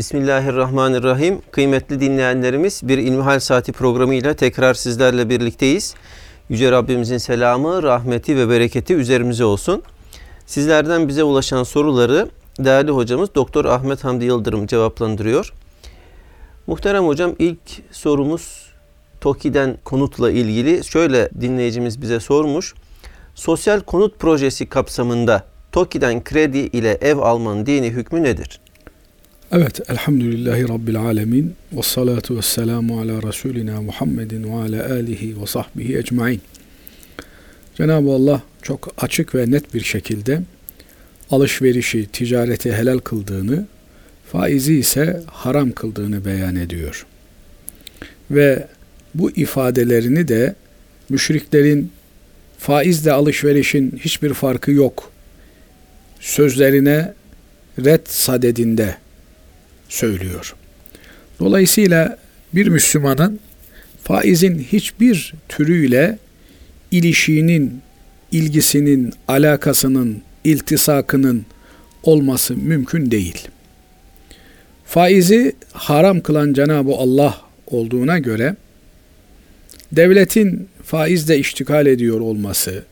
Bismillahirrahmanirrahim. Kıymetli dinleyenlerimiz bir İlmihal Saati programıyla tekrar sizlerle birlikteyiz. Yüce Rabbimizin selamı, rahmeti ve bereketi üzerimize olsun. Sizlerden bize ulaşan soruları değerli hocamız Doktor Ahmet Hamdi Yıldırım cevaplandırıyor. Muhterem hocam ilk sorumuz TOKİ'den konutla ilgili. Şöyle dinleyicimiz bize sormuş. Sosyal konut projesi kapsamında TOKİ'den kredi ile ev almanın dini hükmü nedir? Evet, elhamdülillahi rabbil alemin ve salatu ve selamu ala Resulina Muhammedin ve ala alihi ve sahbihi ecmain. Cenab-ı Allah çok açık ve net bir şekilde alışverişi, ticareti helal kıldığını, faizi ise haram kıldığını beyan ediyor. Ve bu ifadelerini de müşriklerin faizle alışverişin hiçbir farkı yok sözlerine red sadedinde söylüyor. Dolayısıyla bir Müslümanın faizin hiçbir türüyle ilişiğinin, ilgisinin, alakasının, iltisakının olması mümkün değil. Faizi haram kılan Cenab-ı Allah olduğuna göre devletin faizle iştikal ediyor olması,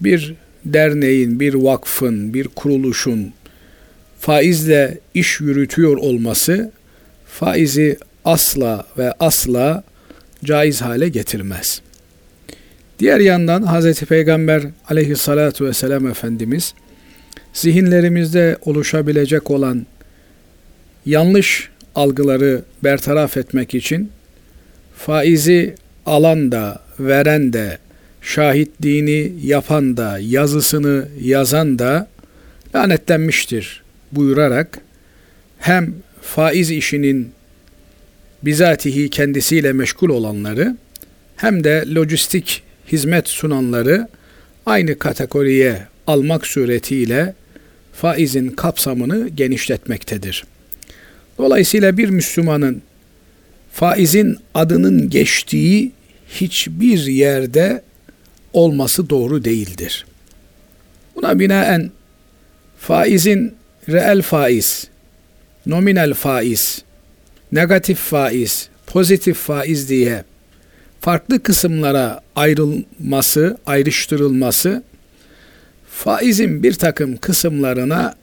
bir derneğin, bir vakfın, bir kuruluşun faizle iş yürütüyor olması faizi asla ve asla caiz hale getirmez. Diğer yandan Hz. Peygamber aleyhissalatu vesselam Efendimiz zihinlerimizde oluşabilecek olan yanlış algıları bertaraf etmek için faizi alan da veren de şahitliğini yapan da yazısını yazan da lanetlenmiştir buyurarak hem faiz işinin bizatihi kendisiyle meşgul olanları hem de lojistik hizmet sunanları aynı kategoriye almak suretiyle faizin kapsamını genişletmektedir. Dolayısıyla bir Müslümanın faizin adının geçtiği hiçbir yerde olması doğru değildir. Buna binaen faizin reel faiz, nominal faiz, negatif faiz, pozitif faiz diye farklı kısımlara ayrılması, ayrıştırılması faizin bir takım kısımlarına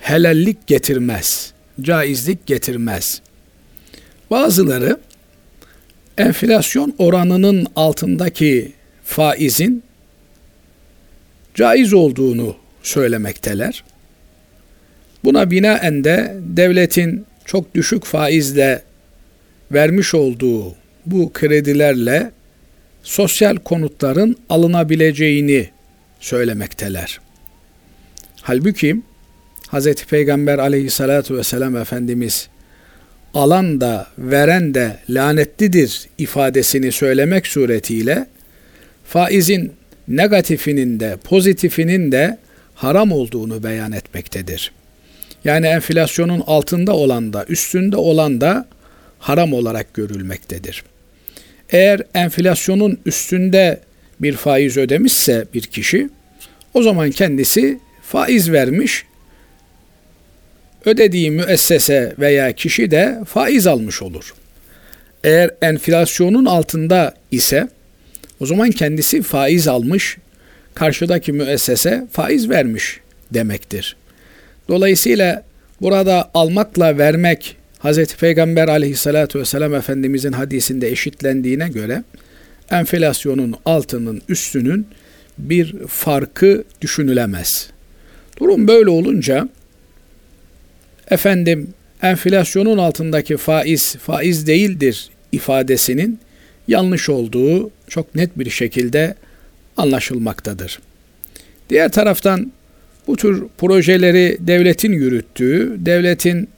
helallik getirmez, caizlik getirmez. Bazıları enflasyon oranının altındaki faizin caiz olduğunu söylemekteler. Buna binaen de devletin çok düşük faizle vermiş olduğu bu kredilerle sosyal konutların alınabileceğini söylemekteler. Halbuki Hz. Peygamber aleyhissalatu vesselam Efendimiz alan da veren de lanetlidir ifadesini söylemek suretiyle faizin negatifinin de pozitifinin de haram olduğunu beyan etmektedir. Yani enflasyonun altında olan da üstünde olan da haram olarak görülmektedir. Eğer enflasyonun üstünde bir faiz ödemişse bir kişi o zaman kendisi faiz vermiş ödediği müessese veya kişi de faiz almış olur. Eğer enflasyonun altında ise o zaman kendisi faiz almış, karşıdaki müessese faiz vermiş demektir. Dolayısıyla burada almakla vermek Hz. Peygamber aleyhissalatu vesselam Efendimizin hadisinde eşitlendiğine göre enflasyonun altının üstünün bir farkı düşünülemez. Durum böyle olunca efendim enflasyonun altındaki faiz faiz değildir ifadesinin yanlış olduğu çok net bir şekilde anlaşılmaktadır. Diğer taraftan bu tür projeleri devletin yürüttüğü, devletin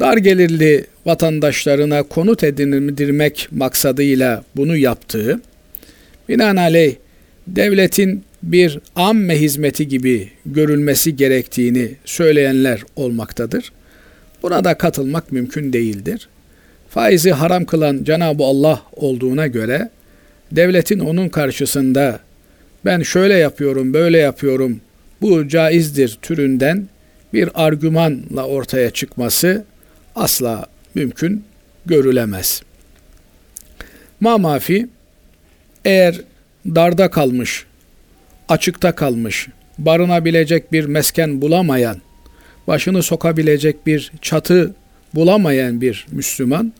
dar gelirli vatandaşlarına konut edindirmek maksadıyla bunu yaptığı, binaenaleyh devletin bir amme hizmeti gibi görülmesi gerektiğini söyleyenler olmaktadır. Buna da katılmak mümkün değildir. Faizi haram kılan Cenab-ı Allah olduğuna göre devletin onun karşısında ben şöyle yapıyorum, böyle yapıyorum, bu caizdir türünden bir argümanla ortaya çıkması asla mümkün görülemez. Mamafi eğer darda kalmış, açıkta kalmış, barınabilecek bir mesken bulamayan, başını sokabilecek bir çatı bulamayan bir Müslüman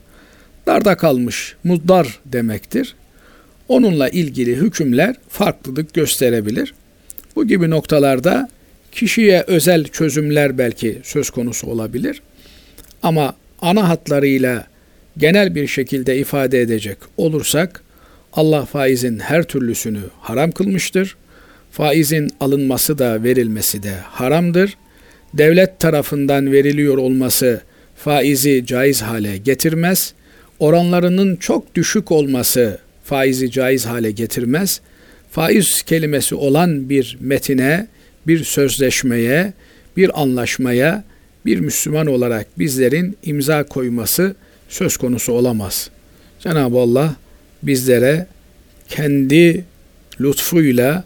darda kalmış, muddar demektir. Onunla ilgili hükümler farklılık gösterebilir. Bu gibi noktalarda kişiye özel çözümler belki söz konusu olabilir. Ama ana hatlarıyla genel bir şekilde ifade edecek olursak Allah faizin her türlüsünü haram kılmıştır. Faizin alınması da verilmesi de haramdır. Devlet tarafından veriliyor olması faizi caiz hale getirmez. Oranlarının çok düşük olması faizi caiz hale getirmez. Faiz kelimesi olan bir metine, bir sözleşmeye, bir anlaşmaya bir Müslüman olarak bizlerin imza koyması söz konusu olamaz. Cenab-ı Allah bizlere kendi lütfuyla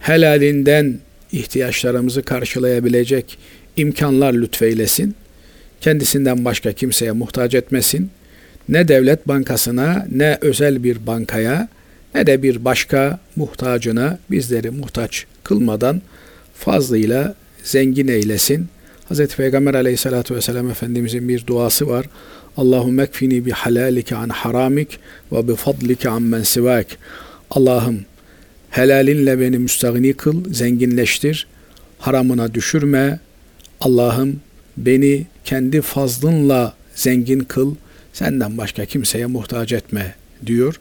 helalinden ihtiyaçlarımızı karşılayabilecek imkanlar lütfeylesin. Kendisinden başka kimseye muhtaç etmesin. Ne devlet bankasına, ne özel bir bankaya, ne de bir başka muhtacına bizleri muhtaç kılmadan fazlıyla zengin eylesin. Hz. Peygamber aleyhissalatü vesselam Efendimizin bir duası var. Allahümme ekfini bi halalike an haramik ve bi fadlike an men sivak. Allah'ım helalinle beni müstahni kıl, zenginleştir, haramına düşürme. Allah'ım beni kendi fazlınla zengin kıl, senden başka kimseye muhtaç etme diyor.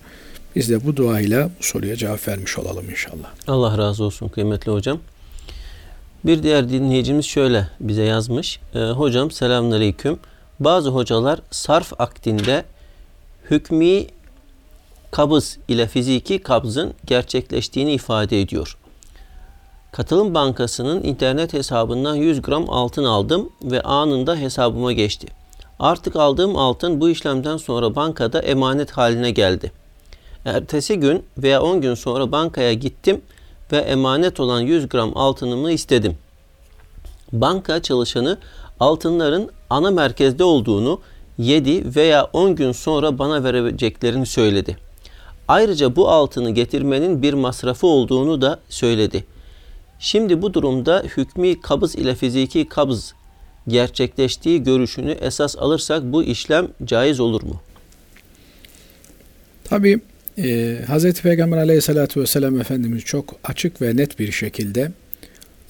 Biz de bu duayla bu soruya cevap vermiş olalım inşallah. Allah razı olsun kıymetli hocam. Bir diğer dinleyicimiz şöyle bize yazmış. E, hocam selamünaleyküm. Bazı hocalar sarf akdinde hükmü kabız ile fiziki kabzın gerçekleştiğini ifade ediyor. Katılım Bankası'nın internet hesabından 100 gram altın aldım ve anında hesabıma geçti. Artık aldığım altın bu işlemden sonra bankada emanet haline geldi. Ertesi gün veya 10 gün sonra bankaya gittim ve emanet olan 100 gram altınımı istedim. Banka çalışanı altınların ana merkezde olduğunu 7 veya 10 gün sonra bana vereceklerini söyledi. Ayrıca bu altını getirmenin bir masrafı olduğunu da söyledi. Şimdi bu durumda hükmü kabız ile fiziki kabız gerçekleştiği görüşünü esas alırsak bu işlem caiz olur mu? Tabi e, Hz. Peygamber aleyhissalatü vesselam Efendimiz çok açık ve net bir şekilde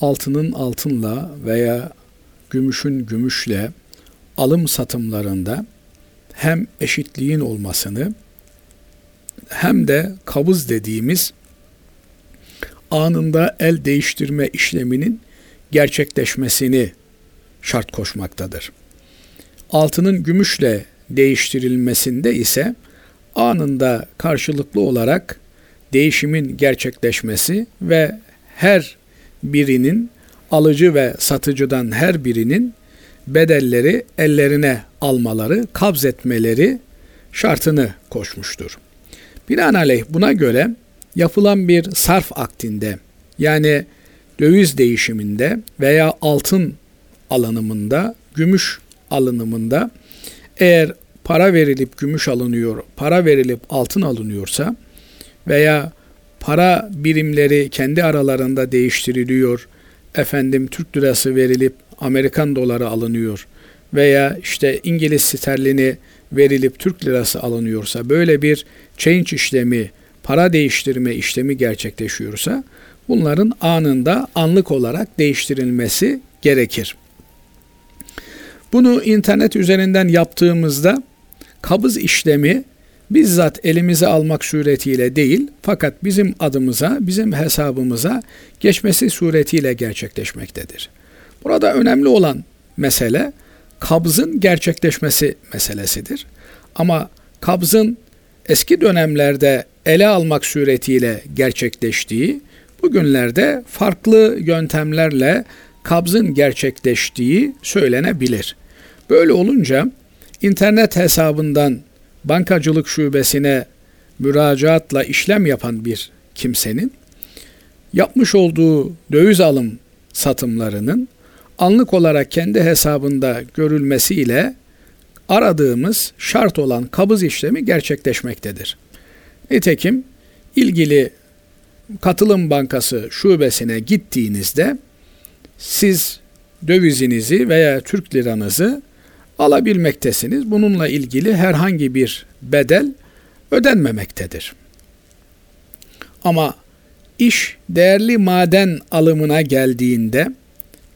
altının altınla veya gümüşün gümüşle alım satımlarında hem eşitliğin olmasını hem de kabız dediğimiz anında el değiştirme işleminin gerçekleşmesini şart koşmaktadır. Altının gümüşle değiştirilmesinde ise anında karşılıklı olarak değişimin gerçekleşmesi ve her birinin alıcı ve satıcıdan her birinin bedelleri ellerine almaları, kabz etmeleri şartını koşmuştur. Binaenaleyh buna göre yapılan bir sarf aktinde yani döviz değişiminde veya altın alınımında, gümüş alınımında eğer para verilip gümüş alınıyor, para verilip altın alınıyorsa veya para birimleri kendi aralarında değiştiriliyor, efendim Türk lirası verilip Amerikan doları alınıyor veya işte İngiliz sterlini verilip Türk lirası alınıyorsa böyle bir change işlemi, para değiştirme işlemi gerçekleşiyorsa bunların anında anlık olarak değiştirilmesi gerekir. Bunu internet üzerinden yaptığımızda kabız işlemi bizzat elimize almak suretiyle değil fakat bizim adımıza, bizim hesabımıza geçmesi suretiyle gerçekleşmektedir. Burada önemli olan mesele kabzın gerçekleşmesi meselesidir. Ama kabzın eski dönemlerde ele almak suretiyle gerçekleştiği, bugünlerde farklı yöntemlerle kabzın gerçekleştiği söylenebilir. Böyle olunca internet hesabından bankacılık şubesine müracaatla işlem yapan bir kimsenin yapmış olduğu döviz alım satımlarının anlık olarak kendi hesabında görülmesiyle aradığımız şart olan kabız işlemi gerçekleşmektedir. Nitekim ilgili katılım bankası şubesine gittiğinizde siz dövizinizi veya Türk liranızı alabilmektesiniz. Bununla ilgili herhangi bir bedel ödenmemektedir. Ama iş değerli maden alımına geldiğinde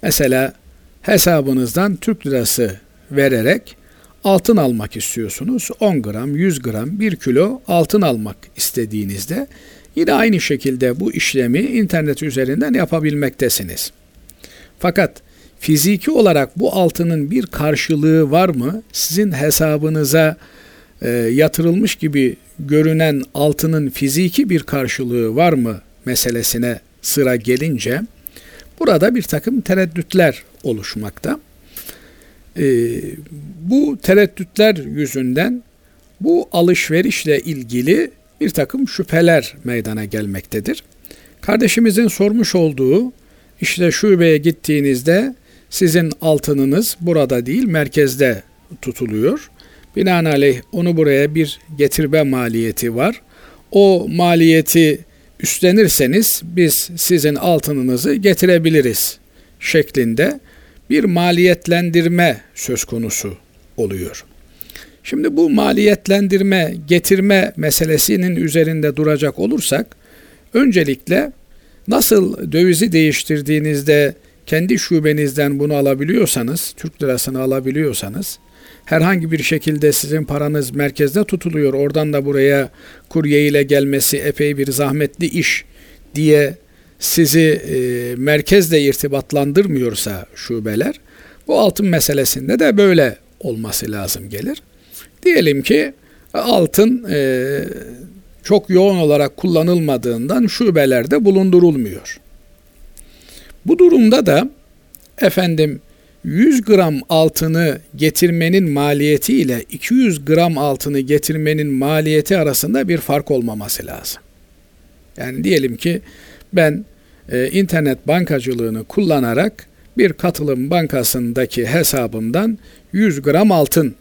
mesela hesabınızdan Türk lirası vererek altın almak istiyorsunuz. 10 gram, 100 gram, 1 kilo altın almak istediğinizde yine aynı şekilde bu işlemi internet üzerinden yapabilmektesiniz. Fakat fiziki olarak bu altının bir karşılığı var mı? Sizin hesabınıza e, yatırılmış gibi görünen altının fiziki bir karşılığı var mı meselesine sıra gelince burada bir takım tereddütler oluşmakta. E, bu tereddütler yüzünden bu alışverişle ilgili bir takım şüpheler meydana gelmektedir. Kardeşimizin sormuş olduğu işte şubeye gittiğinizde sizin altınınız burada değil merkezde tutuluyor. Binaenaleyh onu buraya bir getirme maliyeti var. O maliyeti üstlenirseniz biz sizin altınınızı getirebiliriz şeklinde bir maliyetlendirme söz konusu oluyor. Şimdi bu maliyetlendirme, getirme meselesinin üzerinde duracak olursak öncelikle nasıl dövizi değiştirdiğinizde kendi şubenizden bunu alabiliyorsanız, Türk lirasını alabiliyorsanız herhangi bir şekilde sizin paranız merkezde tutuluyor. Oradan da buraya kurye ile gelmesi epey bir zahmetli iş diye sizi e, merkezle irtibatlandırmıyorsa şubeler bu altın meselesinde de böyle olması lazım gelir. Diyelim ki altın e, çok yoğun olarak kullanılmadığından şubelerde bulundurulmuyor. Bu durumda da efendim 100 gram altını getirmenin maliyeti ile 200 gram altını getirmenin maliyeti arasında bir fark olmaması lazım. Yani diyelim ki ben e, internet bankacılığını kullanarak bir katılım bankasındaki hesabımdan 100 gram altın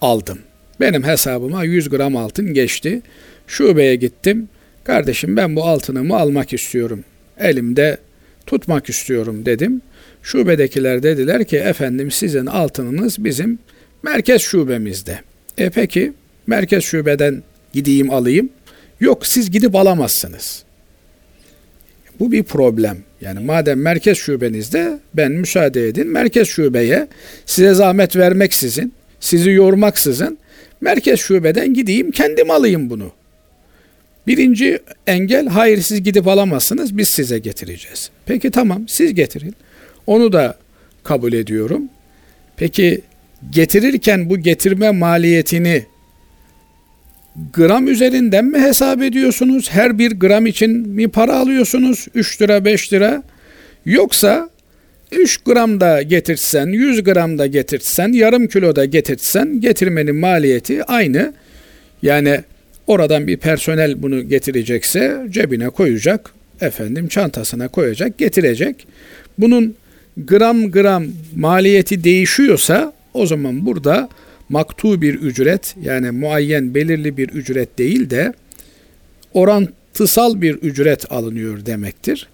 aldım. Benim hesabıma 100 gram altın geçti. Şubeye gittim. Kardeşim ben bu altınımı almak istiyorum. Elimde tutmak istiyorum dedim. Şubedekiler dediler ki efendim sizin altınınız bizim merkez şubemizde. E peki merkez şubeden gideyim alayım. Yok siz gidip alamazsınız. Bu bir problem. Yani madem merkez şubenizde ben müsaade edin merkez şubeye size zahmet vermeksizin, sizi yormaksızın merkez şubeden gideyim kendim alayım bunu. Birinci engel hayır siz gidip alamazsınız biz size getireceğiz. Peki tamam siz getirin. Onu da kabul ediyorum. Peki getirirken bu getirme maliyetini gram üzerinden mi hesap ediyorsunuz? Her bir gram için mi para alıyorsunuz? 3 lira 5 lira. Yoksa 3 gram da getirsen, 100 gram da getirsen, yarım kilo da getirsen getirmenin maliyeti aynı. Yani oradan bir personel bunu getirecekse cebine koyacak, efendim çantasına koyacak, getirecek. Bunun gram gram maliyeti değişiyorsa o zaman burada maktu bir ücret yani muayyen belirli bir ücret değil de orantısal bir ücret alınıyor demektir.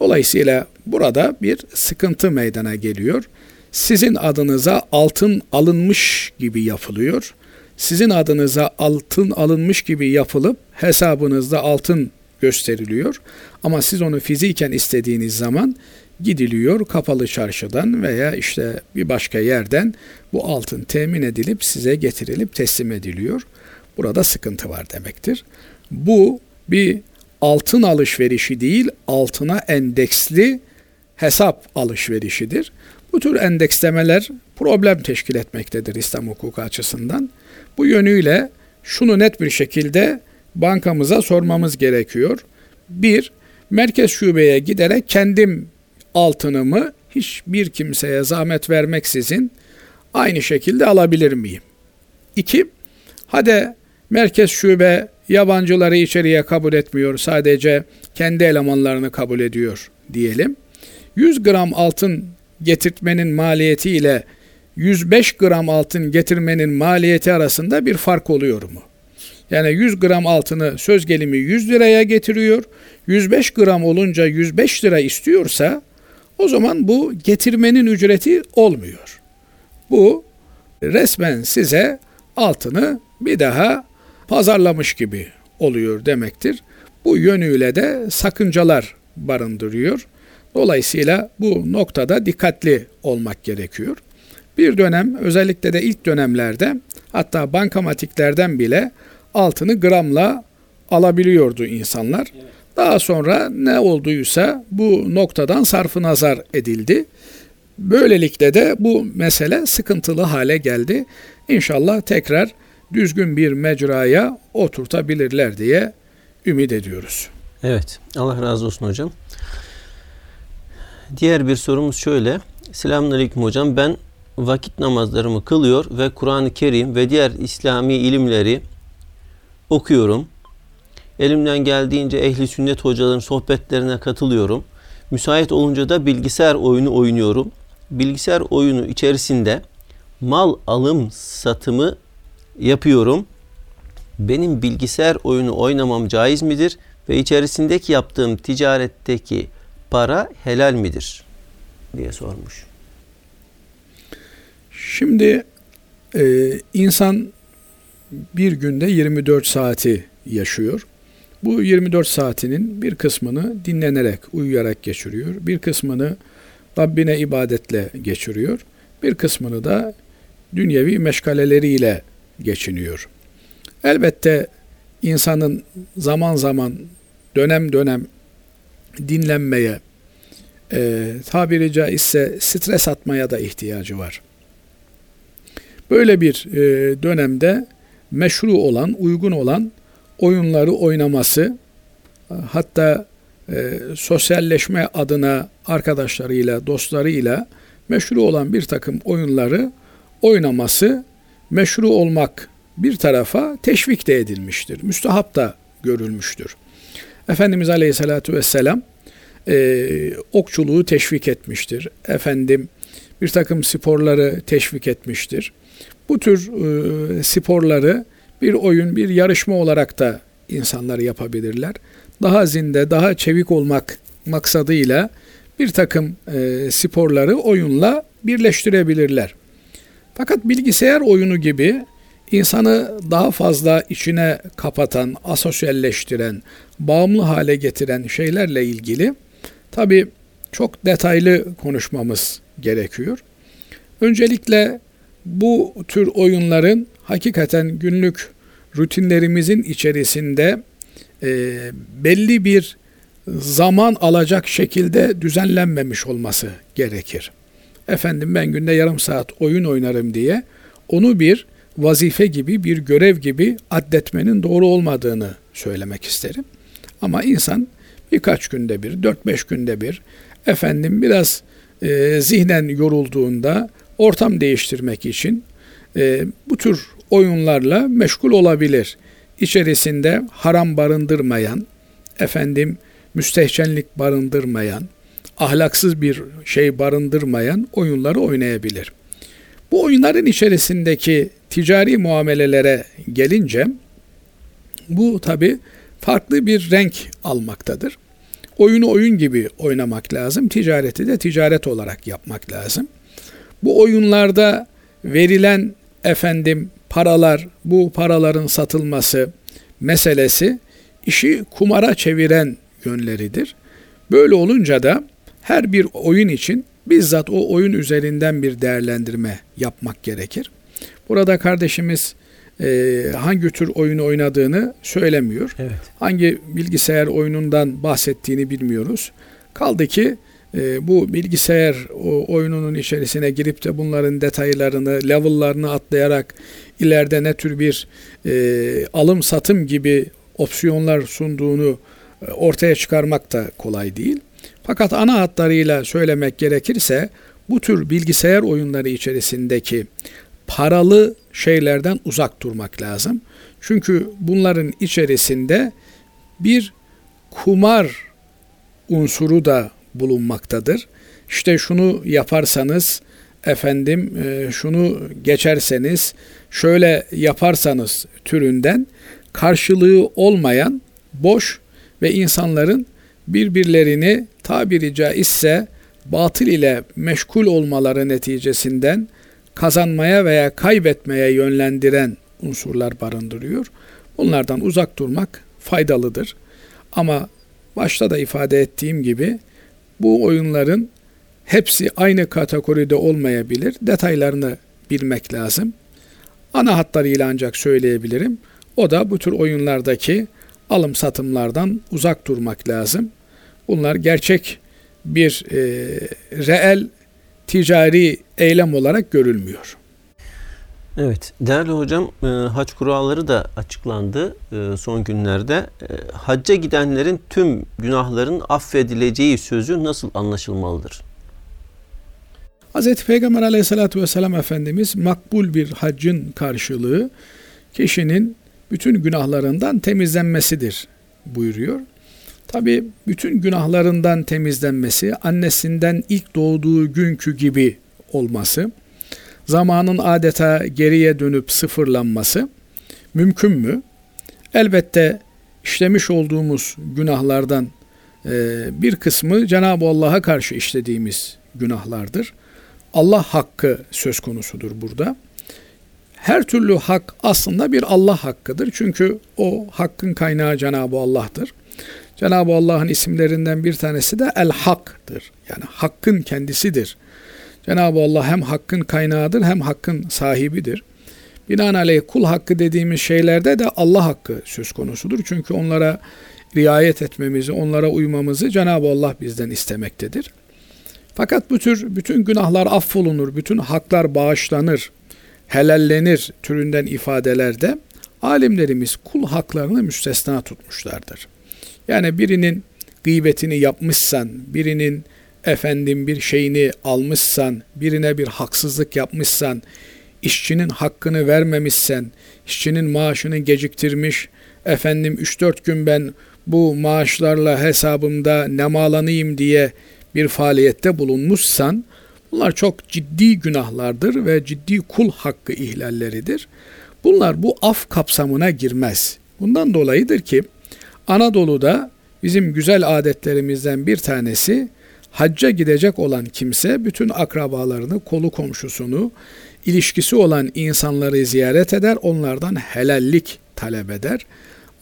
Dolayısıyla burada bir sıkıntı meydana geliyor. Sizin adınıza altın alınmış gibi yapılıyor. Sizin adınıza altın alınmış gibi yapılıp hesabınızda altın gösteriliyor. Ama siz onu fiziken istediğiniz zaman gidiliyor kapalı çarşıdan veya işte bir başka yerden bu altın temin edilip size getirilip teslim ediliyor. Burada sıkıntı var demektir. Bu bir altın alışverişi değil, altına endeksli hesap alışverişidir. Bu tür endekslemeler problem teşkil etmektedir İslam hukuku açısından. Bu yönüyle şunu net bir şekilde bankamıza sormamız gerekiyor. Bir, merkez şubeye giderek kendim altınımı hiçbir kimseye zahmet vermeksizin aynı şekilde alabilir miyim? İki, hadi merkez şube yabancıları içeriye kabul etmiyor, sadece kendi elemanlarını kabul ediyor diyelim. 100 gram altın getirtmenin maliyeti ile 105 gram altın getirmenin maliyeti arasında bir fark oluyor mu? Yani 100 gram altını söz gelimi 100 liraya getiriyor. 105 gram olunca 105 lira istiyorsa o zaman bu getirmenin ücreti olmuyor. Bu resmen size altını bir daha pazarlamış gibi oluyor demektir. Bu yönüyle de sakıncalar barındırıyor. Dolayısıyla bu noktada dikkatli olmak gerekiyor. Bir dönem özellikle de ilk dönemlerde hatta bankamatiklerden bile altını gramla alabiliyordu insanlar. Daha sonra ne olduysa bu noktadan sarfı nazar edildi. Böylelikle de bu mesele sıkıntılı hale geldi. İnşallah tekrar düzgün bir mecraya oturtabilirler diye ümit ediyoruz. Evet. Allah razı olsun hocam. Diğer bir sorumuz şöyle. Selamünaleyküm hocam. Ben vakit namazlarımı kılıyor ve Kur'an-ı Kerim ve diğer İslami ilimleri okuyorum. Elimden geldiğince ehli sünnet hocaların sohbetlerine katılıyorum. Müsait olunca da bilgisayar oyunu oynuyorum. Bilgisayar oyunu içerisinde mal alım satımı yapıyorum. Benim bilgisayar oyunu oynamam caiz midir ve içerisindeki yaptığım ticaretteki para helal midir diye sormuş. Şimdi e, insan bir günde 24 saati yaşıyor. Bu 24 saatinin bir kısmını dinlenerek, uyuyarak geçiriyor. Bir kısmını Rabbine ibadetle geçiriyor. Bir kısmını da dünyevi meşgaleleriyle geçiniyor. Elbette insanın zaman zaman dönem dönem dinlenmeye, e, tabiri caizse stres atmaya da ihtiyacı var. Böyle bir e, dönemde meşru olan, uygun olan oyunları oynaması, hatta e, sosyalleşme adına arkadaşlarıyla, dostlarıyla meşru olan bir takım oyunları oynaması, meşru olmak bir tarafa teşvik de edilmiştir. Müstahap da görülmüştür. Efendimiz Aleyhisselatü Vesselam e, okçuluğu teşvik etmiştir. Efendim bir takım sporları teşvik etmiştir. Bu tür e, sporları bir oyun, bir yarışma olarak da insanlar yapabilirler. Daha zinde, daha çevik olmak maksadıyla bir takım e, sporları oyunla birleştirebilirler. Fakat bilgisayar oyunu gibi insanı daha fazla içine kapatan, asosyalleştiren, bağımlı hale getiren şeylerle ilgili tabi çok detaylı konuşmamız gerekiyor. Öncelikle bu tür oyunların hakikaten günlük rutinlerimizin içerisinde e, belli bir zaman alacak şekilde düzenlenmemiş olması gerekir. Efendim ben günde yarım saat oyun oynarım diye onu bir vazife gibi, bir görev gibi addetmenin doğru olmadığını söylemek isterim. Ama insan birkaç günde bir, 4-5 günde bir efendim biraz e, zihnen yorulduğunda ortam değiştirmek için e, bu tür oyunlarla meşgul olabilir. İçerisinde haram barındırmayan, efendim müstehcenlik barındırmayan, ahlaksız bir şey barındırmayan oyunları oynayabilir. Bu oyunların içerisindeki ticari muamelelere gelince bu tabi farklı bir renk almaktadır. Oyunu oyun gibi oynamak lazım, ticareti de ticaret olarak yapmak lazım. Bu oyunlarda verilen efendim paralar, bu paraların satılması meselesi işi kumara çeviren yönleridir. Böyle olunca da her bir oyun için bizzat o oyun üzerinden bir değerlendirme yapmak gerekir. Burada kardeşimiz e, hangi tür oyunu oynadığını söylemiyor. Evet. Hangi bilgisayar oyunundan bahsettiğini bilmiyoruz. Kaldı ki e, bu bilgisayar o oyununun içerisine girip de bunların detaylarını, level'larını atlayarak ileride ne tür bir e, alım satım gibi opsiyonlar sunduğunu e, ortaya çıkarmak da kolay değil. Fakat ana hatlarıyla söylemek gerekirse bu tür bilgisayar oyunları içerisindeki paralı şeylerden uzak durmak lazım. Çünkü bunların içerisinde bir kumar unsuru da bulunmaktadır. İşte şunu yaparsanız efendim e, şunu geçerseniz şöyle yaparsanız türünden karşılığı olmayan boş ve insanların birbirlerini tabiri caizse batıl ile meşgul olmaları neticesinden kazanmaya veya kaybetmeye yönlendiren unsurlar barındırıyor. Bunlardan uzak durmak faydalıdır. Ama başta da ifade ettiğim gibi bu oyunların hepsi aynı kategoride olmayabilir. Detaylarını bilmek lazım. Ana hatlarıyla ancak söyleyebilirim. O da bu tür oyunlardaki alım satımlardan uzak durmak lazım. Bunlar gerçek bir e, reel ticari eylem olarak görülmüyor. Evet, değerli hocam, e, hac kuralları da açıklandı e, son günlerde. E, hacca gidenlerin tüm günahların affedileceği sözü nasıl anlaşılmalıdır? Hz. Peygamber aleyhissalatü vesselam Efendimiz makbul bir haccın karşılığı kişinin bütün günahlarından temizlenmesidir buyuruyor. Tabi bütün günahlarından temizlenmesi annesinden ilk doğduğu günkü gibi olması, zamanın adeta geriye dönüp sıfırlanması mümkün mü? Elbette işlemiş olduğumuz günahlardan e, bir kısmı Cenab-ı Allah'a karşı işlediğimiz günahlardır. Allah hakkı söz konusudur burada. Her türlü hak aslında bir Allah hakkıdır. Çünkü o hakkın kaynağı Cenab-ı Allah'tır. Cenab-ı Allah'ın isimlerinden bir tanesi de El Hak'tır. Yani hakkın kendisidir. Cenab-ı Allah hem hakkın kaynağıdır hem hakkın sahibidir. Binaenaleyh kul hakkı dediğimiz şeylerde de Allah hakkı söz konusudur. Çünkü onlara riayet etmemizi, onlara uymamızı Cenab-ı Allah bizden istemektedir. Fakat bu tür bütün günahlar affolunur, bütün haklar bağışlanır, helallenir türünden ifadelerde alimlerimiz kul haklarını müstesna tutmuşlardır. Yani birinin gıybetini yapmışsan, birinin efendim bir şeyini almışsan, birine bir haksızlık yapmışsan, işçinin hakkını vermemişsen, işçinin maaşını geciktirmiş, efendim 3-4 gün ben bu maaşlarla hesabımda nemalanayım diye bir faaliyette bulunmuşsan, bunlar çok ciddi günahlardır ve ciddi kul hakkı ihlalleridir. Bunlar bu af kapsamına girmez. Bundan dolayıdır ki Anadolu'da bizim güzel adetlerimizden bir tanesi hacca gidecek olan kimse bütün akrabalarını, kolu komşusunu, ilişkisi olan insanları ziyaret eder, onlardan helallik talep eder.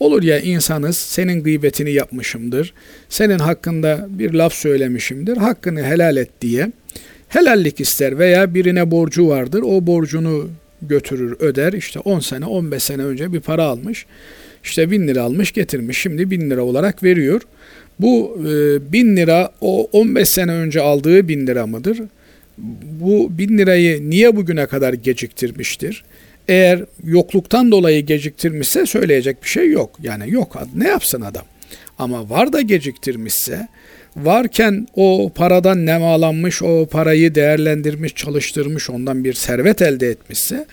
Olur ya insanız, senin gıybetini yapmışımdır, senin hakkında bir laf söylemişimdir, hakkını helal et diye helallik ister veya birine borcu vardır, o borcunu götürür, öder. İşte 10 sene, 15 sene önce bir para almış. İşte bin lira almış getirmiş şimdi bin lira olarak veriyor. Bu e, bin lira o 15 sene önce aldığı bin lira mıdır? Bu bin lirayı niye bugüne kadar geciktirmiştir? Eğer yokluktan dolayı geciktirmişse söyleyecek bir şey yok. Yani yok ne yapsın adam? Ama var da geciktirmişse varken o paradan nemalanmış, o parayı değerlendirmiş, çalıştırmış, ondan bir servet elde etmişse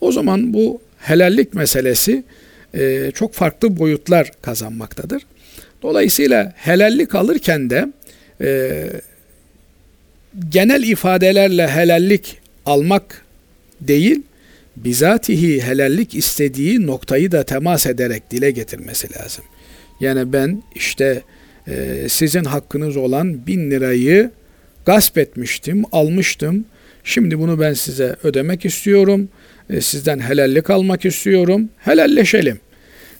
o zaman bu helallik meselesi e, çok farklı boyutlar kazanmaktadır. Dolayısıyla helallik alırken de e, genel ifadelerle helallik almak değil, bizatihi helallik istediği noktayı da temas ederek dile getirmesi lazım. Yani ben işte e, sizin hakkınız olan bin lirayı gasp etmiştim, almıştım. Şimdi bunu ben size ödemek istiyorum. E, sizden helallik almak istiyorum. Helalleşelim.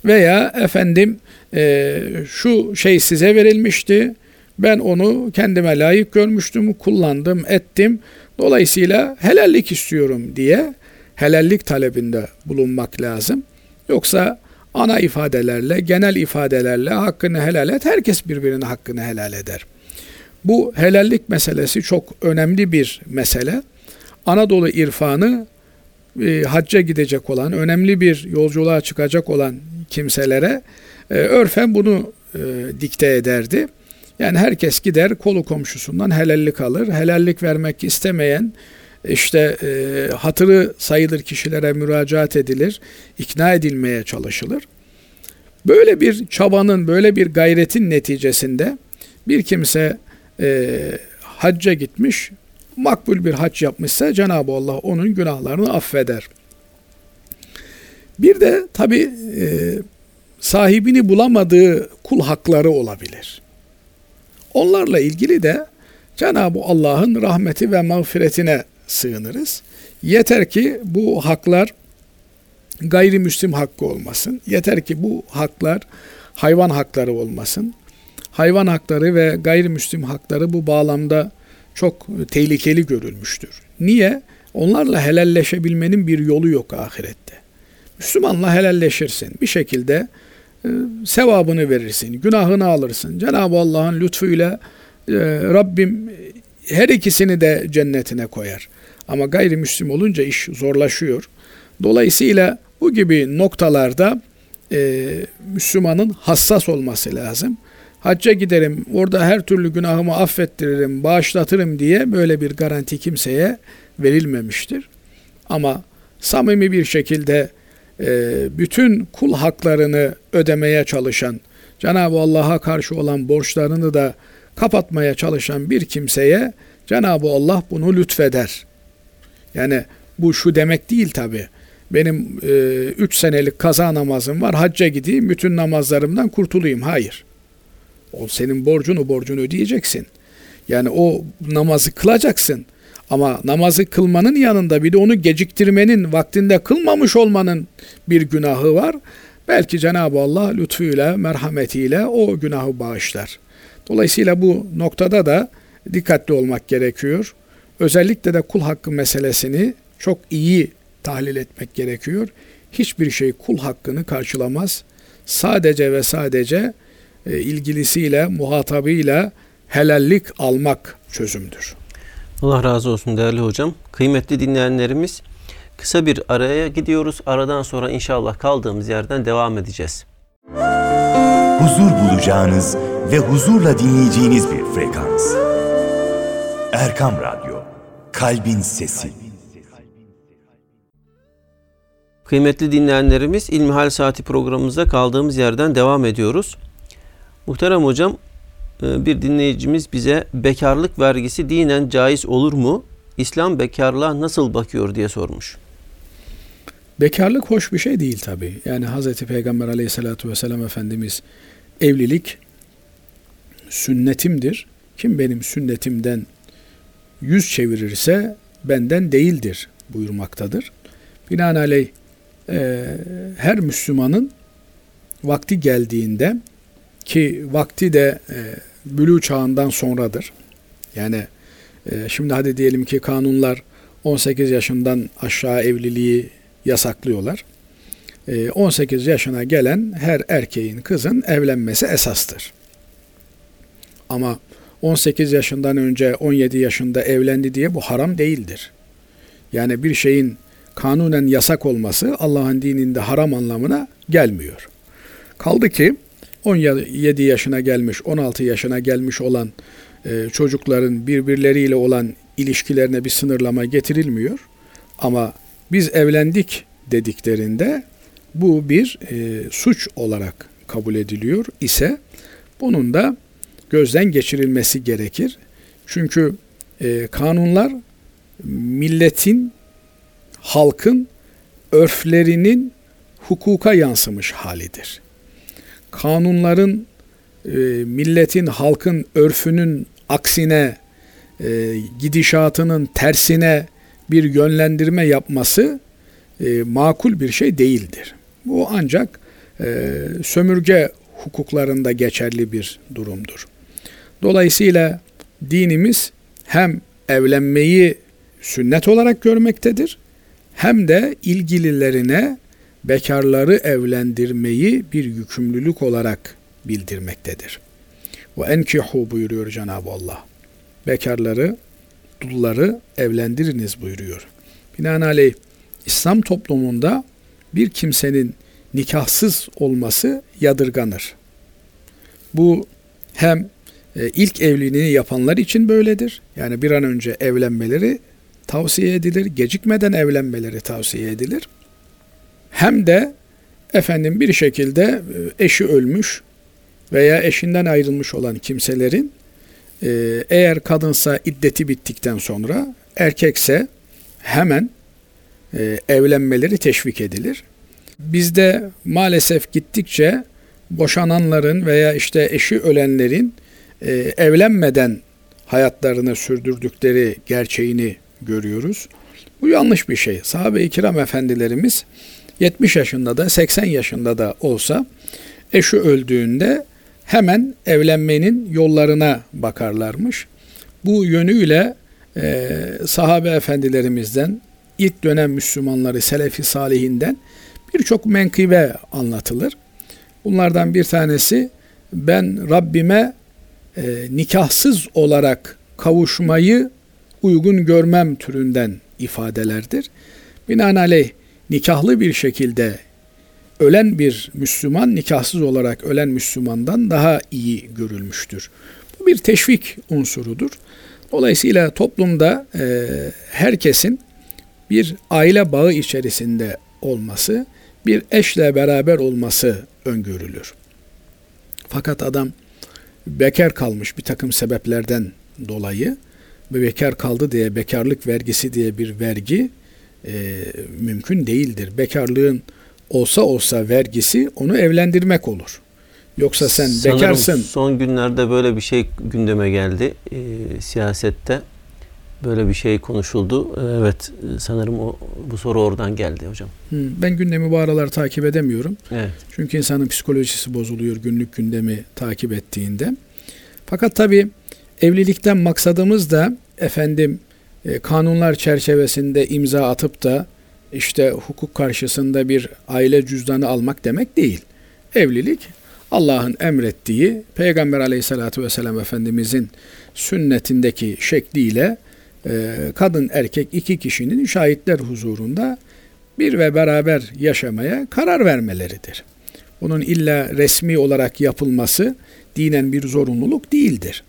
Veya efendim e, şu şey size verilmişti. Ben onu kendime layık görmüştüm, kullandım, ettim. Dolayısıyla helallik istiyorum diye helallik talebinde bulunmak lazım. Yoksa ana ifadelerle, genel ifadelerle hakkını helal et. Herkes birbirinin hakkını helal eder. Bu helallik meselesi çok önemli bir mesele. Anadolu irfanı e, hacca gidecek olan, önemli bir yolculuğa çıkacak olan kimselere e, örfen bunu e, dikte ederdi. Yani herkes gider kolu komşusundan helallik alır. Helallik vermek istemeyen işte e, hatırı sayılır kişilere müracaat edilir, ikna edilmeye çalışılır. Böyle bir çabanın, böyle bir gayretin neticesinde bir kimse e, hacca gitmiş, makbul bir hac yapmışsa Cenab-ı Allah onun günahlarını affeder. Bir de tabi e, sahibini bulamadığı kul hakları olabilir. Onlarla ilgili de Cenab-ı Allah'ın rahmeti ve mağfiretine sığınırız. Yeter ki bu haklar gayrimüslim hakkı olmasın. Yeter ki bu haklar hayvan hakları olmasın. Hayvan hakları ve gayrimüslim hakları bu bağlamda çok tehlikeli görülmüştür. Niye? Onlarla helalleşebilmenin bir yolu yok ahirette. Müslümanla helalleşirsin. Bir şekilde sevabını verirsin, günahını alırsın. Cenab-ı Allah'ın lütfuyla e, Rabbim her ikisini de cennetine koyar. Ama gayrimüslim olunca iş zorlaşıyor. Dolayısıyla bu gibi noktalarda e, Müslümanın hassas olması lazım. Hacca giderim, orada her türlü günahımı affettiririm, bağışlatırım diye böyle bir garanti kimseye verilmemiştir. Ama samimi bir şekilde bütün kul haklarını ödemeye çalışan, Cenab-ı Allah'a karşı olan borçlarını da kapatmaya çalışan bir kimseye Cenab-ı Allah bunu lütfeder. Yani bu şu demek değil tabi. Benim 3 e, üç senelik kaza namazım var, hacca gideyim, bütün namazlarımdan kurtulayım. Hayır. O senin borcunu borcunu ödeyeceksin. Yani o namazı kılacaksın. Ama namazı kılmanın yanında bir de onu geciktirmenin, vaktinde kılmamış olmanın bir günahı var. Belki Cenab-ı Allah lütfuyla, merhametiyle o günahı bağışlar. Dolayısıyla bu noktada da dikkatli olmak gerekiyor. Özellikle de kul hakkı meselesini çok iyi tahlil etmek gerekiyor. Hiçbir şey kul hakkını karşılamaz. Sadece ve sadece e, ilgilisiyle, muhatabıyla helallik almak çözümdür. Allah razı olsun değerli hocam. Kıymetli dinleyenlerimiz kısa bir araya gidiyoruz. Aradan sonra inşallah kaldığımız yerden devam edeceğiz. Huzur bulacağınız ve huzurla dinleyeceğiniz bir frekans. Erkam Radyo, Kalbin Sesi. Kıymetli dinleyenlerimiz İlmihal Saati programımızda kaldığımız yerden devam ediyoruz. Muhterem hocam bir dinleyicimiz bize bekarlık vergisi dinen caiz olur mu? İslam bekarlığa nasıl bakıyor diye sormuş. Bekarlık hoş bir şey değil tabi. Yani Hz. Peygamber aleyhissalatü vesselam Efendimiz evlilik sünnetimdir. Kim benim sünnetimden yüz çevirirse benden değildir buyurmaktadır. Binaenaleyh e, her Müslümanın vakti geldiğinde ki vakti de e, bülü çağından sonradır. Yani e, şimdi hadi diyelim ki kanunlar 18 yaşından aşağı evliliği yasaklıyorlar. E, 18 yaşına gelen her erkeğin kızın evlenmesi esastır. Ama 18 yaşından önce 17 yaşında evlendi diye bu haram değildir. Yani bir şeyin kanunen yasak olması Allah'ın dininde haram anlamına gelmiyor. Kaldı ki 17 yaşına gelmiş, 16 yaşına gelmiş olan e, çocukların birbirleriyle olan ilişkilerine bir sınırlama getirilmiyor. Ama biz evlendik dediklerinde bu bir e, suç olarak kabul ediliyor ise bunun da gözden geçirilmesi gerekir. Çünkü e, kanunlar milletin, halkın örflerinin hukuka yansımış halidir kanunların e, milletin, halkın örfünün aksine, e, gidişatının tersine bir yönlendirme yapması e, makul bir şey değildir. Bu ancak e, sömürge hukuklarında geçerli bir durumdur. Dolayısıyla dinimiz hem evlenmeyi sünnet olarak görmektedir hem de ilgililerine bekarları evlendirmeyi bir yükümlülük olarak bildirmektedir. Ve enkihu buyuruyor Cenab-ı Allah. Bekarları, dulları evlendiriniz buyuruyor. Binaenaleyh İslam toplumunda bir kimsenin nikahsız olması yadırganır. Bu hem e, ilk evliliğini yapanlar için böyledir. Yani bir an önce evlenmeleri tavsiye edilir. Gecikmeden evlenmeleri tavsiye edilir hem de efendim bir şekilde e, eşi ölmüş veya eşinden ayrılmış olan kimselerin e, eğer kadınsa iddeti bittikten sonra erkekse hemen e, evlenmeleri teşvik edilir. Bizde maalesef gittikçe boşananların veya işte eşi ölenlerin evlenmeden hayatlarını sürdürdükleri gerçeğini görüyoruz. Bu yanlış bir şey. Sahabe-i kiram efendilerimiz 70 yaşında da 80 yaşında da olsa eşi öldüğünde hemen evlenmenin yollarına bakarlarmış. Bu yönüyle e, sahabe efendilerimizden ilk dönem Müslümanları Selefi Salihinden birçok menkıbe anlatılır. Bunlardan bir tanesi ben Rabbime e, nikahsız olarak kavuşmayı uygun görmem türünden ifadelerdir. Binaenaleyh nikahlı bir şekilde ölen bir Müslüman nikahsız olarak ölen Müslümandan daha iyi görülmüştür. Bu bir teşvik unsurudur. Dolayısıyla toplumda e, herkesin bir aile bağı içerisinde olması, bir eşle beraber olması öngörülür. Fakat adam bekar kalmış bir takım sebeplerden dolayı ve bekar kaldı diye bekarlık vergisi diye bir vergi e, mümkün değildir. Bekarlığın olsa olsa vergisi onu evlendirmek olur. Yoksa sen Sanırım bekarsın. son günlerde böyle bir şey gündeme geldi e, siyasette. Böyle bir şey konuşuldu. E, Evet sanırım o bu soru oradan geldi hocam. Ben gündemi bu aralar takip edemiyorum. Evet. Çünkü insanın psikolojisi bozuluyor günlük gündemi takip ettiğinde. Fakat tabii evlilikten maksadımız da efendim kanunlar çerçevesinde imza atıp da işte hukuk karşısında bir aile cüzdanı almak demek değil. Evlilik Allah'ın emrettiği Peygamber aleyhissalatü vesselam Efendimizin sünnetindeki şekliyle e, kadın erkek iki kişinin şahitler huzurunda bir ve beraber yaşamaya karar vermeleridir. Bunun illa resmi olarak yapılması dinen bir zorunluluk değildir.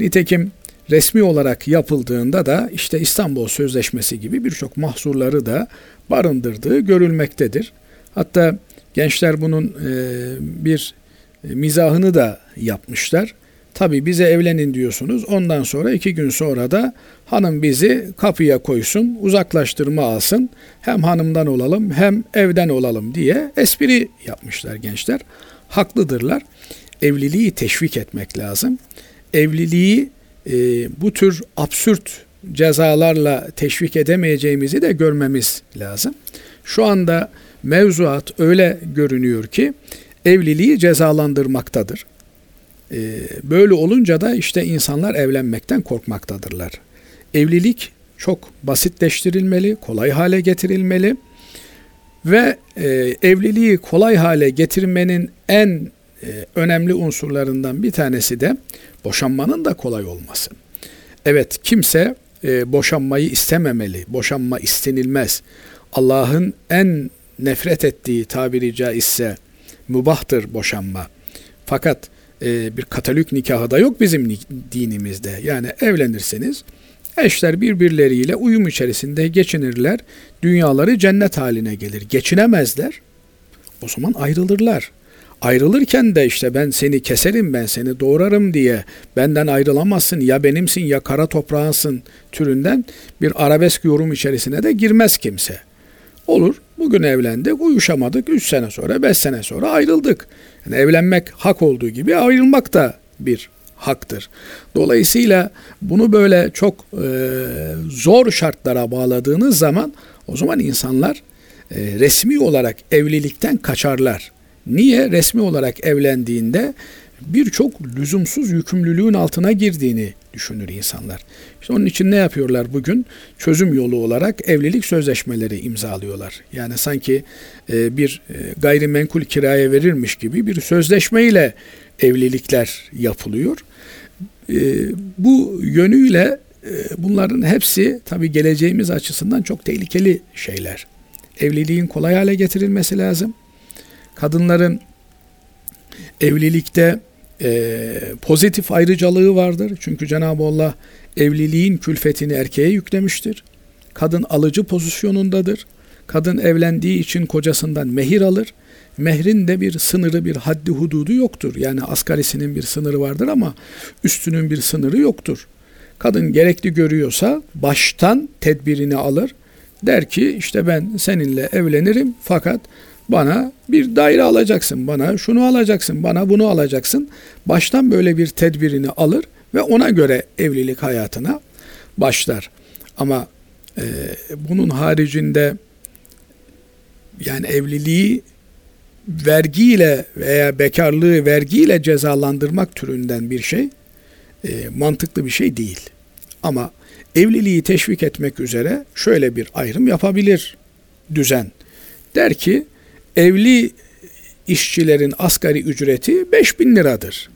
Nitekim resmi olarak yapıldığında da işte İstanbul Sözleşmesi gibi birçok mahsurları da barındırdığı görülmektedir. Hatta gençler bunun e, bir mizahını da yapmışlar. Tabi bize evlenin diyorsunuz. Ondan sonra iki gün sonra da hanım bizi kapıya koysun, uzaklaştırma alsın. Hem hanımdan olalım hem evden olalım diye espri yapmışlar gençler. Haklıdırlar. Evliliği teşvik etmek lazım. Evliliği e, bu tür absürt cezalarla teşvik edemeyeceğimizi de görmemiz lazım. Şu anda mevzuat öyle görünüyor ki evliliği cezalandırmaktadır. Ee, böyle olunca da işte insanlar evlenmekten korkmaktadırlar. Evlilik çok basitleştirilmeli, kolay hale getirilmeli ve e, evliliği kolay hale getirmenin en e, önemli unsurlarından bir tanesi de boşanmanın da kolay olması. Evet kimse e, boşanmayı istememeli, boşanma istenilmez. Allah'ın en nefret ettiği tabiri caizse mübahtır boşanma. Fakat e, bir katolik nikahı da yok bizim dinimizde. Yani evlenirseniz eşler birbirleriyle uyum içerisinde geçinirler. Dünyaları cennet haline gelir. Geçinemezler. O zaman ayrılırlar. Ayrılırken de işte ben seni keserim, ben seni doğrarım diye benden ayrılamazsın ya benimsin ya kara toprağısın türünden bir arabesk yorum içerisine de girmez kimse. Olur. Bugün evlendik, uyuşamadık. Üç sene sonra, beş sene sonra ayrıldık. Yani evlenmek hak olduğu gibi ayrılmak da bir haktır. Dolayısıyla bunu böyle çok e, zor şartlara bağladığınız zaman o zaman insanlar e, resmi olarak evlilikten kaçarlar. Niye? Resmi olarak evlendiğinde birçok lüzumsuz yükümlülüğün altına girdiğini düşünür insanlar. İşte onun için ne yapıyorlar bugün? Çözüm yolu olarak evlilik sözleşmeleri imzalıyorlar. Yani sanki e, bir e, gayrimenkul kiraya verilmiş gibi bir sözleşmeyle evlilikler yapılıyor. E, bu yönüyle bunların hepsi tabii geleceğimiz açısından çok tehlikeli şeyler. Evliliğin kolay hale getirilmesi lazım. Kadınların evlilikte e, pozitif ayrıcalığı vardır. Çünkü Cenab-ı Allah evliliğin külfetini erkeğe yüklemiştir. Kadın alıcı pozisyonundadır. Kadın evlendiği için kocasından mehir alır. Mehrin de bir sınırı, bir haddi hududu yoktur. Yani asgarisinin bir sınırı vardır ama üstünün bir sınırı yoktur. Kadın gerekli görüyorsa baştan tedbirini alır. Der ki işte ben seninle evlenirim fakat bana bir daire alacaksın, bana şunu alacaksın, bana bunu alacaksın. Baştan böyle bir tedbirini alır ve ona göre evlilik hayatına başlar. Ama e, bunun haricinde yani evliliği vergiyle veya bekarlığı vergiyle cezalandırmak türünden bir şey e, mantıklı bir şey değil. Ama evliliği teşvik etmek üzere şöyle bir ayrım yapabilir düzen. Der ki evli işçilerin asgari ücreti 5000 liradır.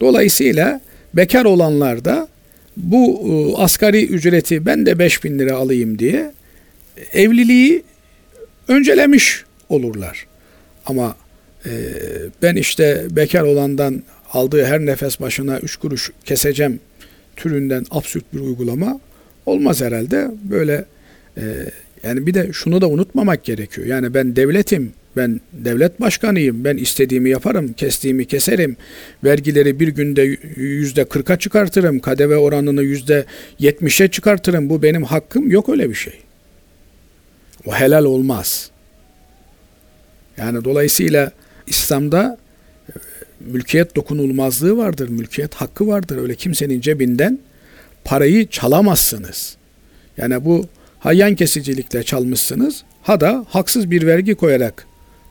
Dolayısıyla bekar olanlar da bu e, asgari ücreti ben de 5000 lira alayım diye evliliği öncelemiş olurlar. Ama e, ben işte bekar olandan aldığı her nefes başına üç kuruş keseceğim türünden absürt bir uygulama olmaz herhalde. Böyle e, yani bir de şunu da unutmamak gerekiyor. Yani ben devletim, ben devlet başkanıyım, ben istediğimi yaparım, kestiğimi keserim, vergileri bir günde yüzde kırka çıkartırım, kadeve oranını yüzde yetmişe çıkartırım, bu benim hakkım, yok öyle bir şey. O helal olmaz. Yani dolayısıyla İslam'da e, mülkiyet dokunulmazlığı vardır, mülkiyet hakkı vardır. Öyle kimsenin cebinden parayı çalamazsınız. Yani bu hayyan kesicilikle çalmışsınız, ha da haksız bir vergi koyarak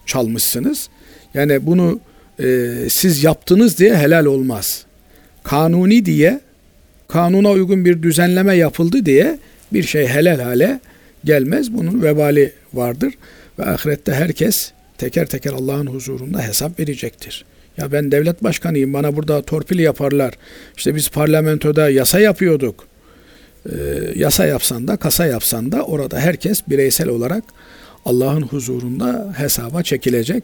çalmışsınız. Yani bunu e, siz yaptınız diye helal olmaz. Kanuni diye, kanuna uygun bir düzenleme yapıldı diye bir şey helal hale gelmez. Bunun vebali vardır ve ahirette herkes teker teker Allah'ın huzurunda hesap verecektir. Ya ben devlet başkanıyım bana burada torpil yaparlar. İşte biz parlamentoda yasa yapıyorduk. Ee, yasa yapsan da kasa yapsan da orada herkes bireysel olarak Allah'ın huzurunda hesaba çekilecek.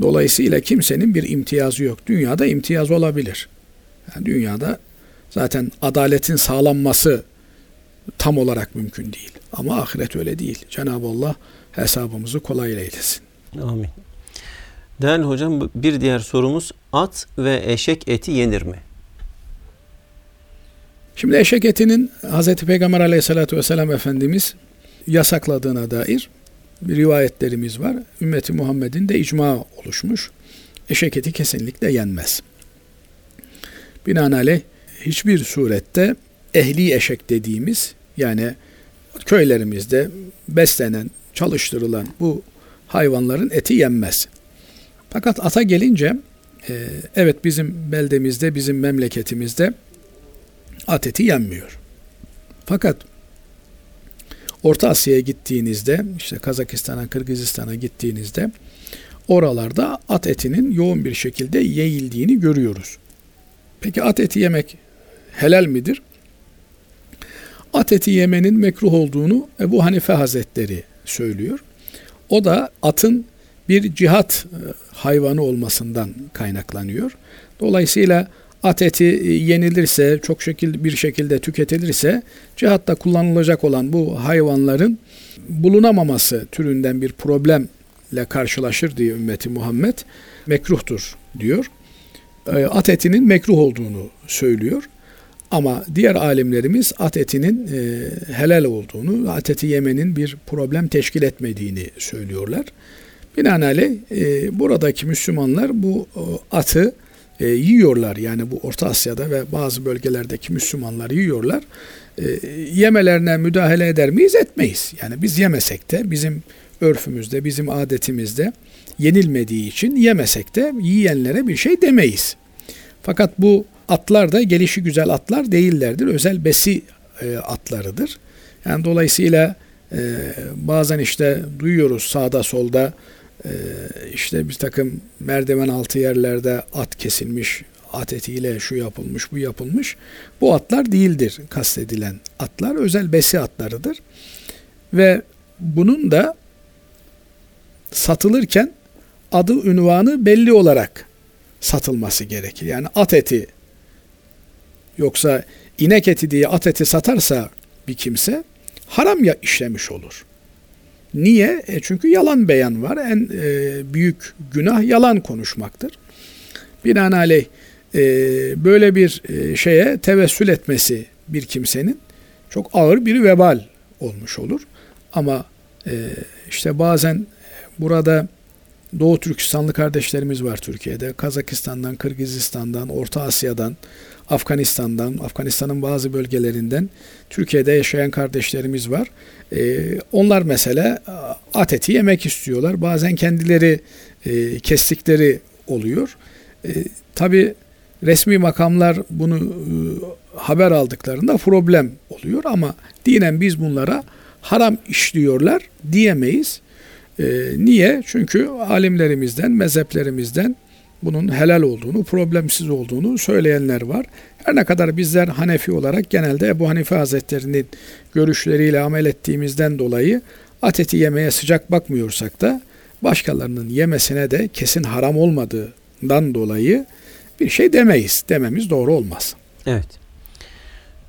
Dolayısıyla kimsenin bir imtiyazı yok. Dünyada imtiyaz olabilir. Yani dünyada zaten adaletin sağlanması tam olarak mümkün değil. Ama ahiret öyle değil. Cenab-ı Allah hesabımızı kolay eylesin. Amin. Değerli hocam bir diğer sorumuz at ve eşek eti yenir mi? Şimdi eşek etinin Hz. Peygamber aleyhissalatü vesselam Efendimiz yasakladığına dair bir rivayetlerimiz var. Ümmeti Muhammed'in de icma oluşmuş. Eşek eti kesinlikle yenmez. Binaenaleyh hiçbir surette ehli eşek dediğimiz yani köylerimizde beslenen, çalıştırılan bu hayvanların eti yenmez. Fakat ata gelince e, evet bizim beldemizde, bizim memleketimizde at eti yenmiyor. Fakat Orta Asya'ya gittiğinizde, işte Kazakistan'a, Kırgızistan'a gittiğinizde oralarda at etinin yoğun bir şekilde yayıldiğini görüyoruz. Peki at eti yemek helal midir? At eti yemenin mekruh olduğunu Ebu Hanife Hazretleri söylüyor. O da atın bir cihat e, hayvanı olmasından kaynaklanıyor. Dolayısıyla at eti e, yenilirse, çok şekil bir şekilde tüketilirse cihatta kullanılacak olan bu hayvanların bulunamaması türünden bir problemle karşılaşır diye ümmeti Muhammed mekruhtur diyor. E, at etinin mekruh olduğunu söylüyor. Ama diğer alimlerimiz at etinin e, helal olduğunu, at eti yemenin bir problem teşkil etmediğini söylüyorlar. Binaenaleyh e, buradaki Müslümanlar bu e, atı e, yiyorlar. Yani bu Orta Asya'da ve bazı bölgelerdeki Müslümanlar yiyorlar. E, yemelerine müdahale eder miyiz? Etmeyiz. Yani biz yemesek de bizim örfümüzde, bizim adetimizde yenilmediği için yemesek de yiyenlere bir şey demeyiz. Fakat bu atlar da gelişi güzel atlar değillerdir. Özel besi e, atlarıdır. Yani dolayısıyla e, bazen işte duyuyoruz sağda solda işte bir takım merdiven altı yerlerde at kesilmiş, at etiyle şu yapılmış, bu yapılmış. Bu atlar değildir kastedilen atlar. Özel besi atlarıdır. Ve bunun da satılırken adı ünvanı belli olarak satılması gerekir. Yani at eti Yoksa inek eti diye at eti satarsa bir kimse haram ya işlemiş olur. Niye? E çünkü yalan beyan var. En e, büyük günah yalan konuşmaktır. Binaenaleyh e, böyle bir e, şeye tevessül etmesi bir kimsenin çok ağır bir vebal olmuş olur. Ama e, işte bazen burada Doğu Türkistanlı kardeşlerimiz var Türkiye'de. Kazakistan'dan, Kırgızistan'dan, Orta Asya'dan, Afganistan'dan, Afganistan'ın bazı bölgelerinden Türkiye'de yaşayan kardeşlerimiz var. Ee, onlar mesela at eti yemek istiyorlar. Bazen kendileri e, kestikleri oluyor. E, Tabi resmi makamlar bunu e, haber aldıklarında problem oluyor ama dinen biz bunlara haram işliyorlar diyemeyiz. E, niye? Çünkü alimlerimizden, mezheplerimizden bunun helal olduğunu, problemsiz olduğunu söyleyenler var. Her ne kadar bizler Hanefi olarak genelde Ebu Hanife Hazretleri'nin görüşleriyle amel ettiğimizden dolayı at eti yemeye sıcak bakmıyorsak da başkalarının yemesine de kesin haram olmadığından dolayı bir şey demeyiz. Dememiz doğru olmaz. Evet.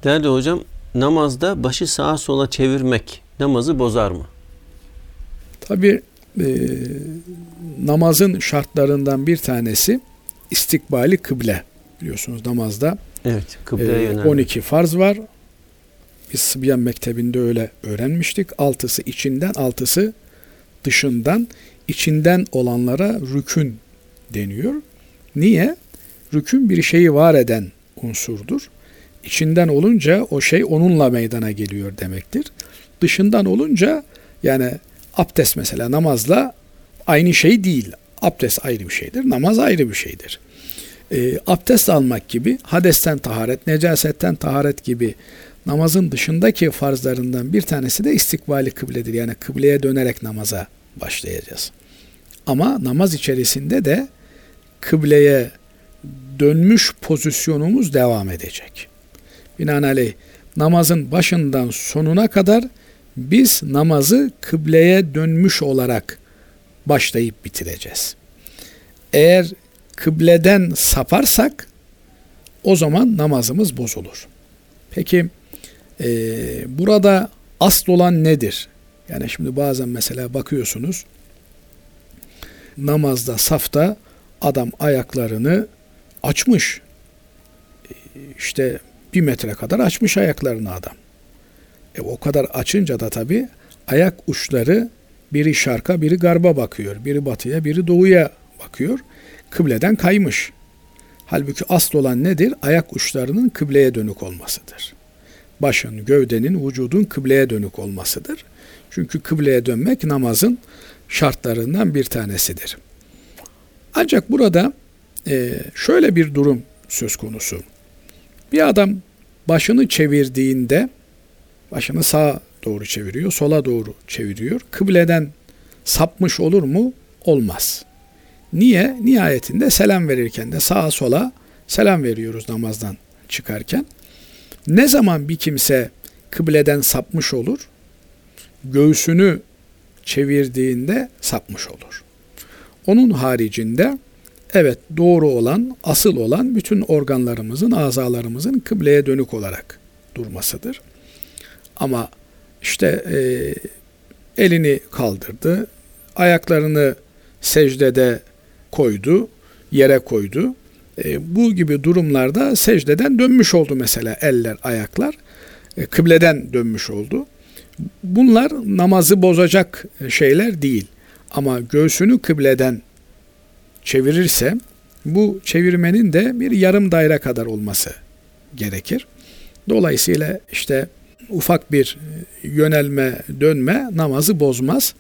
Değerli hocam namazda başı sağa sola çevirmek namazı bozar mı? Tabi e, namazın şartlarından bir tanesi istikbali kıble. Biliyorsunuz namazda Evet. Kıbleye e, yönelmek. 12 farz var. Biz Sıbyan Mektebi'nde öyle öğrenmiştik. Altısı içinden, altısı dışından. İçinden olanlara rükün deniyor. Niye? Rükün bir şeyi var eden unsurdur. İçinden olunca o şey onunla meydana geliyor demektir. Dışından olunca yani abdest mesela namazla aynı şey değil. Abdest ayrı bir şeydir, namaz ayrı bir şeydir. E, abdest almak gibi, hadesten taharet, necasetten taharet gibi namazın dışındaki farzlarından bir tanesi de istikbali kıbledir. Yani kıbleye dönerek namaza başlayacağız. Ama namaz içerisinde de kıbleye dönmüş pozisyonumuz devam edecek. Binaenaleyh namazın başından sonuna kadar biz namazı kıbleye dönmüş olarak başlayıp bitireceğiz. Eğer kıbleden saparsak o zaman namazımız bozulur. Peki e, burada asıl olan nedir? Yani şimdi bazen mesela bakıyorsunuz namazda safta adam ayaklarını açmış. E, işte bir metre kadar açmış ayaklarını adam. E, o kadar açınca da tabi ayak uçları biri şarka biri garba bakıyor. Biri batıya biri doğuya bakıyor. Kıbleden kaymış. Halbuki asıl olan nedir? Ayak uçlarının kıbleye dönük olmasıdır. Başın, gövdenin, vücudun kıbleye dönük olmasıdır. Çünkü kıbleye dönmek namazın şartlarından bir tanesidir. Ancak burada e, şöyle bir durum söz konusu. Bir adam başını çevirdiğinde başını sağa doğru çeviriyor, sola doğru çeviriyor. Kıbleden sapmış olur mu? Olmaz. Niye? Nihayetinde selam verirken de sağa sola selam veriyoruz namazdan çıkarken. Ne zaman bir kimse kıbleden sapmış olur? Göğsünü çevirdiğinde sapmış olur. Onun haricinde evet doğru olan, asıl olan bütün organlarımızın, azalarımızın kıbleye dönük olarak durmasıdır. Ama işte e, elini kaldırdı, ayaklarını secdede koydu, yere koydu. E, bu gibi durumlarda secdeden dönmüş oldu mesela eller, ayaklar. E, kıbleden dönmüş oldu. Bunlar namazı bozacak şeyler değil. Ama göğsünü kıbleden çevirirse bu çevirmenin de bir yarım daire kadar olması gerekir. Dolayısıyla işte ufak bir yönelme, dönme namazı bozmaz.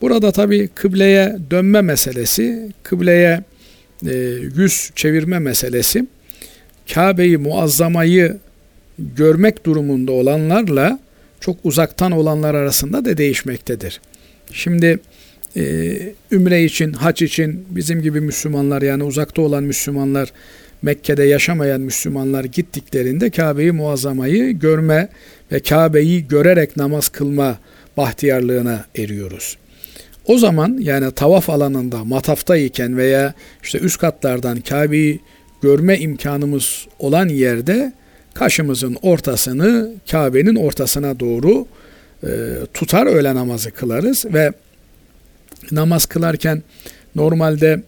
Burada tabi kıbleye dönme meselesi, kıbleye e, yüz çevirme meselesi, Kabe'yi muazzamayı görmek durumunda olanlarla çok uzaktan olanlar arasında da değişmektedir. Şimdi e, ümre için, haç için bizim gibi Müslümanlar yani uzakta olan Müslümanlar Mekke'de yaşamayan Müslümanlar gittiklerinde Kabe'yi muazzamayı görme ve Kabe'yi görerek namaz kılma bahtiyarlığına eriyoruz. O zaman yani tavaf alanında mataftayken veya işte üst katlardan Kabe'yi görme imkanımız olan yerde kaşımızın ortasını Kabe'nin ortasına doğru e, tutar öğle namazı kılarız ve namaz kılarken normalde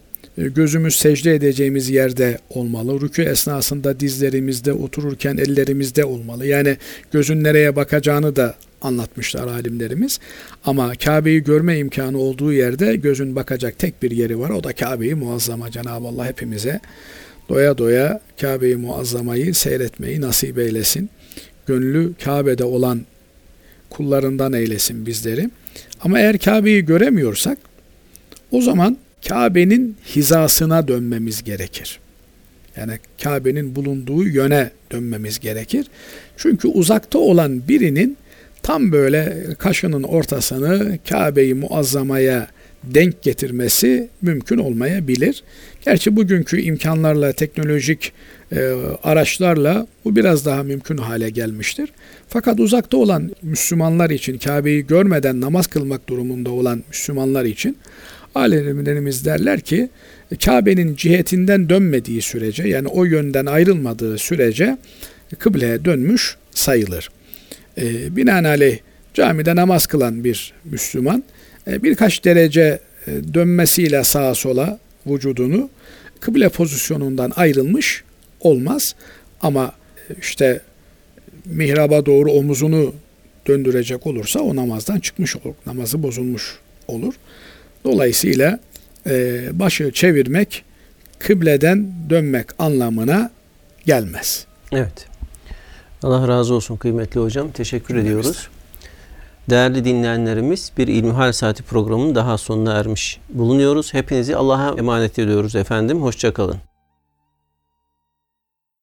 gözümüz secde edeceğimiz yerde olmalı. Rükû esnasında dizlerimizde otururken ellerimizde olmalı. Yani gözün nereye bakacağını da anlatmışlar alimlerimiz. Ama Kabe'yi görme imkanı olduğu yerde gözün bakacak tek bir yeri var. O da Kabe'yi muazzama. Cenab-ı Allah hepimize doya doya Kabe'yi muazzamayı seyretmeyi nasip eylesin. Gönlü Kabe'de olan kullarından eylesin bizleri. Ama eğer Kabe'yi göremiyorsak o zaman Kabe'nin hizasına dönmemiz gerekir. Yani Kabe'nin bulunduğu yöne dönmemiz gerekir. Çünkü uzakta olan birinin tam böyle kaşının ortasını Kabe'yi muazzamaya denk getirmesi mümkün olmayabilir. Gerçi bugünkü imkanlarla, teknolojik e, araçlarla bu biraz daha mümkün hale gelmiştir. Fakat uzakta olan Müslümanlar için, Kabe'yi görmeden namaz kılmak durumunda olan Müslümanlar için alimlerimiz derler ki Kabe'nin cihetinden dönmediği sürece yani o yönden ayrılmadığı sürece kıbleye dönmüş sayılır. E, binaenaleyh camide namaz kılan bir Müslüman e, birkaç derece e, dönmesiyle sağa sola vücudunu kıble pozisyonundan ayrılmış olmaz. Ama e, işte mihraba doğru omuzunu döndürecek olursa o namazdan çıkmış olur. Namazı bozulmuş olur. Dolayısıyla e, başı çevirmek kıbleden dönmek anlamına gelmez. Evet. Allah razı olsun kıymetli hocam. Teşekkür ediyoruz. Değerli dinleyenlerimiz bir İlmihal Saati programının daha sonuna ermiş bulunuyoruz. Hepinizi Allah'a emanet ediyoruz efendim. Hoşçakalın.